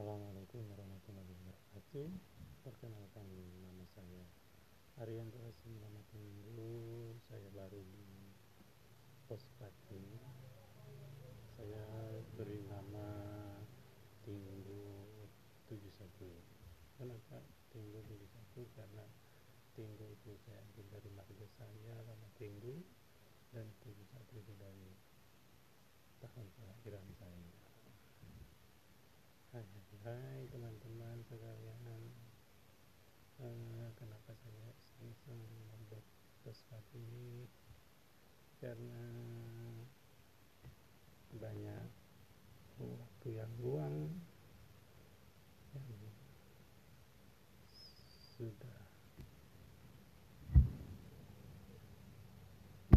Assalamualaikum warahmatullahi wabarakatuh. Perkenalkan nama saya Arian Rasim Nama Tunggu Saya baru di Pospati Saya beri nama Tinggu 71 Kenapa Tinggu 71? Karena Tinggu itu saya ambil dari marga saya Nama Tinggu Dan 71 itu dari tahun kelahiran saya Hai teman-teman sekalian. Eh, kenapa saya iseng membuat sesuatu ini? Karena Banyak Waktu yang luang Yang Sudah